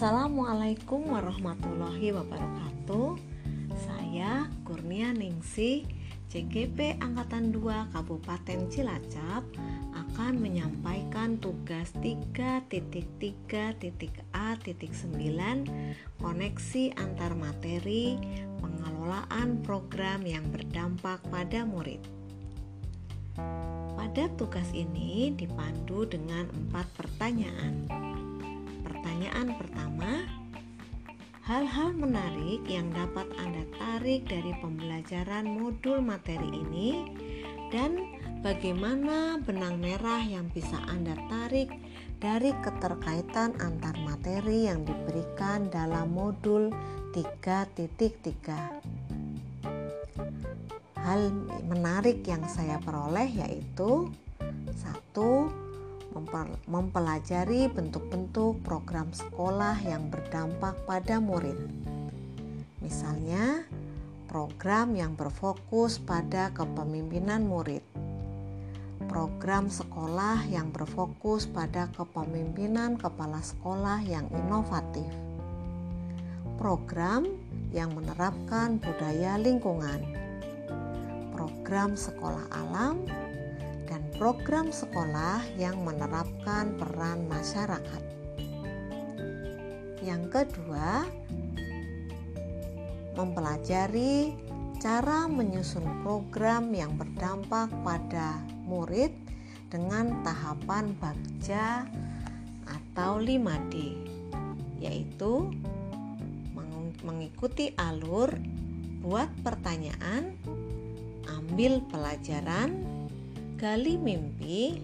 Assalamualaikum warahmatullahi wabarakatuh Saya Kurnia Ningsih CGP Angkatan 2 Kabupaten Cilacap akan menyampaikan tugas 3.3.A.9 koneksi antar materi pengelolaan program yang berdampak pada murid. Pada tugas ini dipandu dengan empat pertanyaan. Pertanyaan pertama, hal-hal menarik yang dapat Anda tarik dari pembelajaran modul materi ini dan bagaimana benang merah yang bisa Anda tarik dari keterkaitan antar materi yang diberikan dalam modul 3.3. Hal menarik yang saya peroleh yaitu satu mempelajari bentuk-bentuk program sekolah yang berdampak pada murid. Misalnya, program yang berfokus pada kepemimpinan murid. Program sekolah yang berfokus pada kepemimpinan kepala sekolah yang inovatif. Program yang menerapkan budaya lingkungan. Program sekolah alam program sekolah yang menerapkan peran masyarakat. Yang kedua, mempelajari cara menyusun program yang berdampak pada murid dengan tahapan bagja atau 5D, yaitu mengikuti alur, buat pertanyaan, ambil pelajaran, gali mimpi,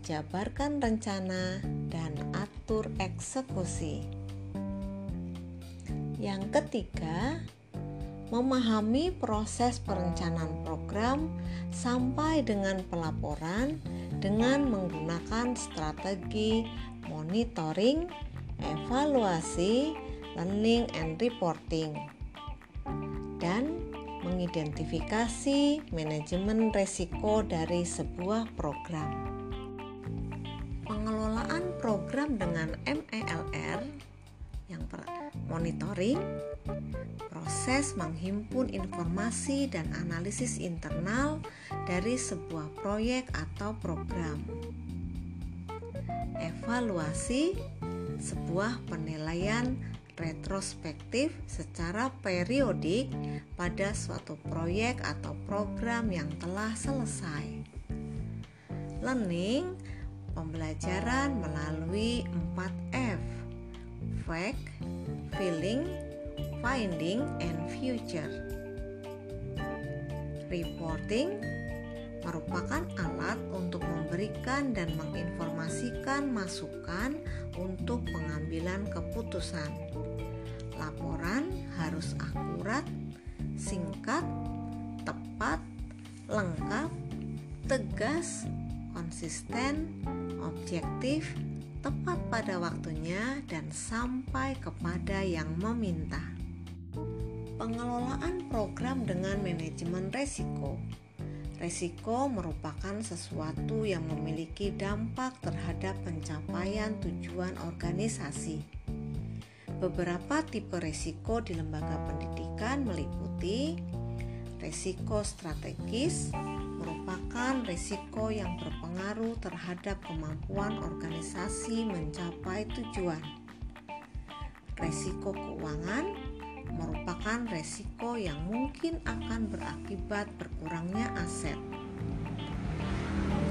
jabarkan rencana, dan atur eksekusi. Yang ketiga, memahami proses perencanaan program sampai dengan pelaporan dengan menggunakan strategi monitoring, evaluasi, learning and reporting, dan mengidentifikasi manajemen resiko dari sebuah program. Pengelolaan program dengan MELR yang monitoring, proses menghimpun informasi dan analisis internal dari sebuah proyek atau program. Evaluasi sebuah penilaian retrospektif secara periodik pada suatu proyek atau program yang telah selesai. Learning pembelajaran melalui 4F. Fact, feeling, finding, and future. Reporting merupakan alat untuk memberikan dan menginformasikan masukan untuk pengambilan keputusan. Laporan harus akurat, singkat, tepat, lengkap, tegas, konsisten, objektif, tepat pada waktunya, dan sampai kepada yang meminta. Pengelolaan program dengan manajemen resiko Resiko merupakan sesuatu yang memiliki dampak terhadap pencapaian tujuan organisasi. Beberapa tipe resiko di lembaga pendidikan meliputi resiko strategis, merupakan resiko yang berpengaruh terhadap kemampuan organisasi mencapai tujuan. Resiko keuangan merupakan resiko yang mungkin akan berakibat berkurangnya aset.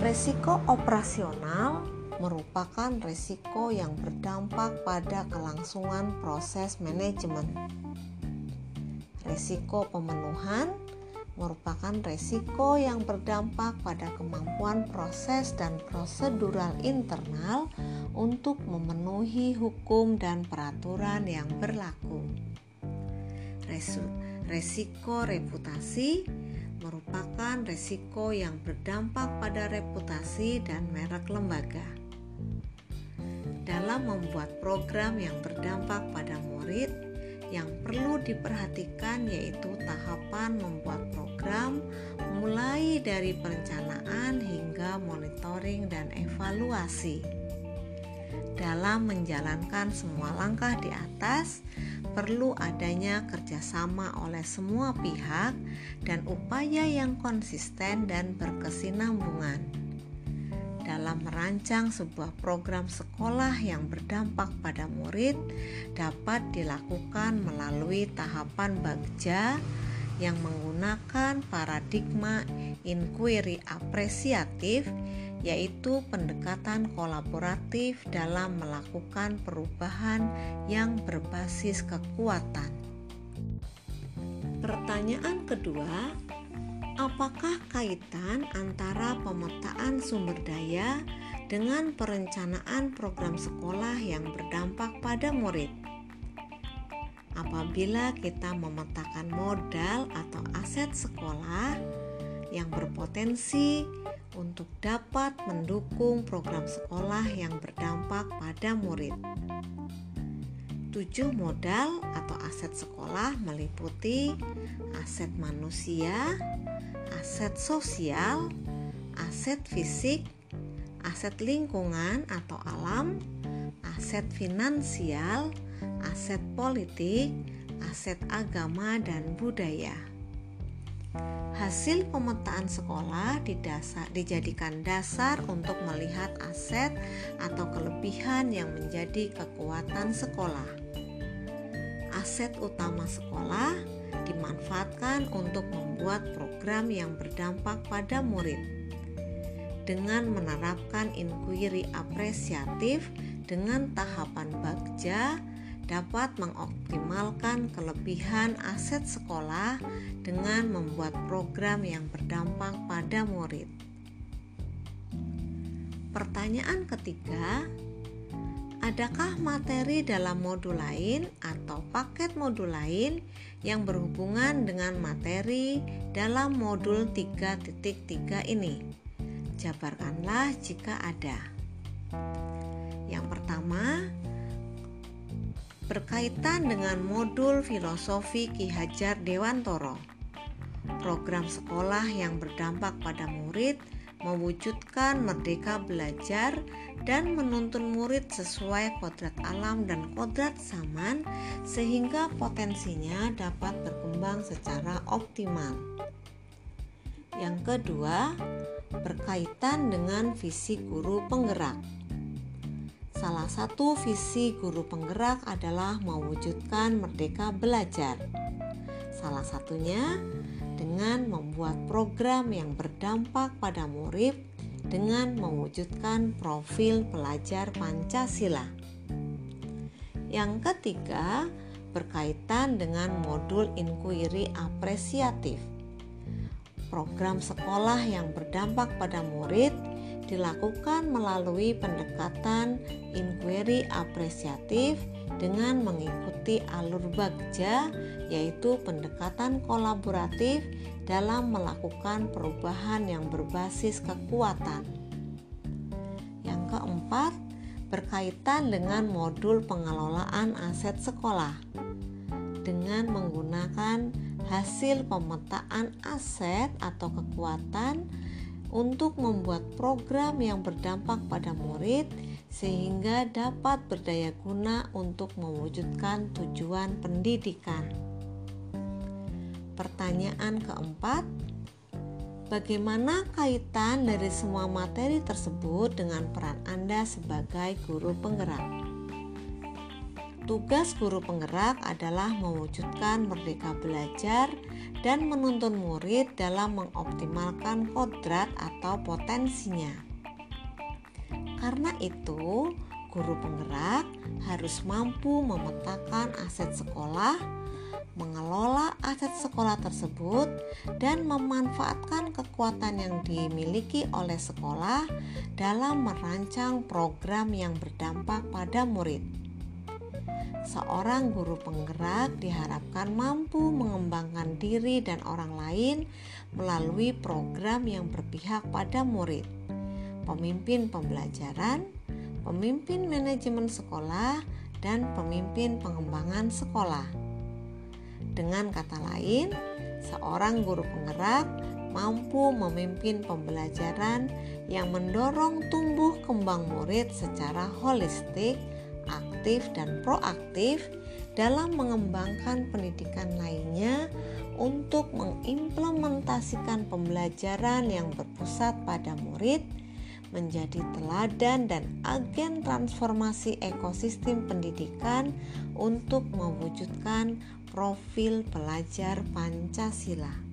Resiko operasional merupakan resiko yang berdampak pada kelangsungan proses manajemen. Resiko pemenuhan merupakan resiko yang berdampak pada kemampuan proses dan prosedural internal untuk memenuhi hukum dan peraturan yang berlaku resiko reputasi merupakan resiko yang berdampak pada reputasi dan merek lembaga. Dalam membuat program yang berdampak pada murid, yang perlu diperhatikan yaitu tahapan membuat program mulai dari perencanaan hingga monitoring dan evaluasi. dalam menjalankan semua langkah di atas, perlu adanya kerjasama oleh semua pihak dan upaya yang konsisten dan berkesinambungan. Dalam merancang sebuah program sekolah yang berdampak pada murid, dapat dilakukan melalui tahapan bagja yang menggunakan paradigma inquiry apresiatif yaitu pendekatan kolaboratif dalam melakukan perubahan yang berbasis kekuatan. Pertanyaan kedua, apakah kaitan antara pemetaan sumber daya dengan perencanaan program sekolah yang berdampak pada murid? Apabila kita memetakan modal atau aset sekolah yang berpotensi untuk dapat mendukung program sekolah yang berdampak pada murid. Tujuh modal atau aset sekolah meliputi aset manusia, aset sosial, aset fisik, aset lingkungan atau alam, aset finansial, aset politik, aset agama, dan budaya. Hasil pemetaan sekolah didasar, dijadikan dasar untuk melihat aset atau kelebihan yang menjadi kekuatan sekolah. Aset utama sekolah dimanfaatkan untuk membuat program yang berdampak pada murid. Dengan menerapkan inquiry apresiatif dengan tahapan bagja, dapat mengoptimalkan kelebihan aset sekolah dengan membuat program yang berdampak pada murid. Pertanyaan ketiga, adakah materi dalam modul lain atau paket modul lain yang berhubungan dengan materi dalam modul 3.3 ini? Jabarkanlah jika ada. Yang pertama, berkaitan dengan modul filosofi Ki Hajar Dewantoro. Program sekolah yang berdampak pada murid mewujudkan merdeka belajar dan menuntun murid sesuai kodrat alam dan kodrat zaman sehingga potensinya dapat berkembang secara optimal. Yang kedua, berkaitan dengan visi guru penggerak. Salah satu visi guru penggerak adalah mewujudkan merdeka belajar. Salah satunya dengan membuat program yang berdampak pada murid dengan mewujudkan profil pelajar Pancasila. Yang ketiga, berkaitan dengan modul inquiry apresiatif. Program sekolah yang berdampak pada murid dilakukan melalui pendekatan inquiry apresiatif dengan mengikuti alur bagja yaitu pendekatan kolaboratif dalam melakukan perubahan yang berbasis kekuatan. Yang keempat, berkaitan dengan modul pengelolaan aset sekolah dengan menggunakan hasil pemetaan aset atau kekuatan untuk membuat program yang berdampak pada murid sehingga dapat berdaya guna untuk mewujudkan tujuan pendidikan. Pertanyaan keempat, bagaimana kaitan dari semua materi tersebut dengan peran Anda sebagai guru penggerak? Tugas guru penggerak adalah mewujudkan merdeka belajar dan menuntun murid dalam mengoptimalkan kodrat atau potensinya. Karena itu, guru penggerak harus mampu memetakan aset sekolah, mengelola aset sekolah tersebut, dan memanfaatkan kekuatan yang dimiliki oleh sekolah dalam merancang program yang berdampak pada murid seorang guru penggerak diharapkan mampu mengembangkan diri dan orang lain melalui program yang berpihak pada murid, pemimpin pembelajaran, pemimpin manajemen sekolah, dan pemimpin pengembangan sekolah. Dengan kata lain, seorang guru penggerak mampu memimpin pembelajaran yang mendorong tumbuh kembang murid secara holistik, aktif, dan proaktif dalam mengembangkan pendidikan lainnya untuk mengimplementasikan pembelajaran yang berpusat pada murid menjadi teladan dan agen transformasi ekosistem pendidikan untuk mewujudkan profil pelajar Pancasila.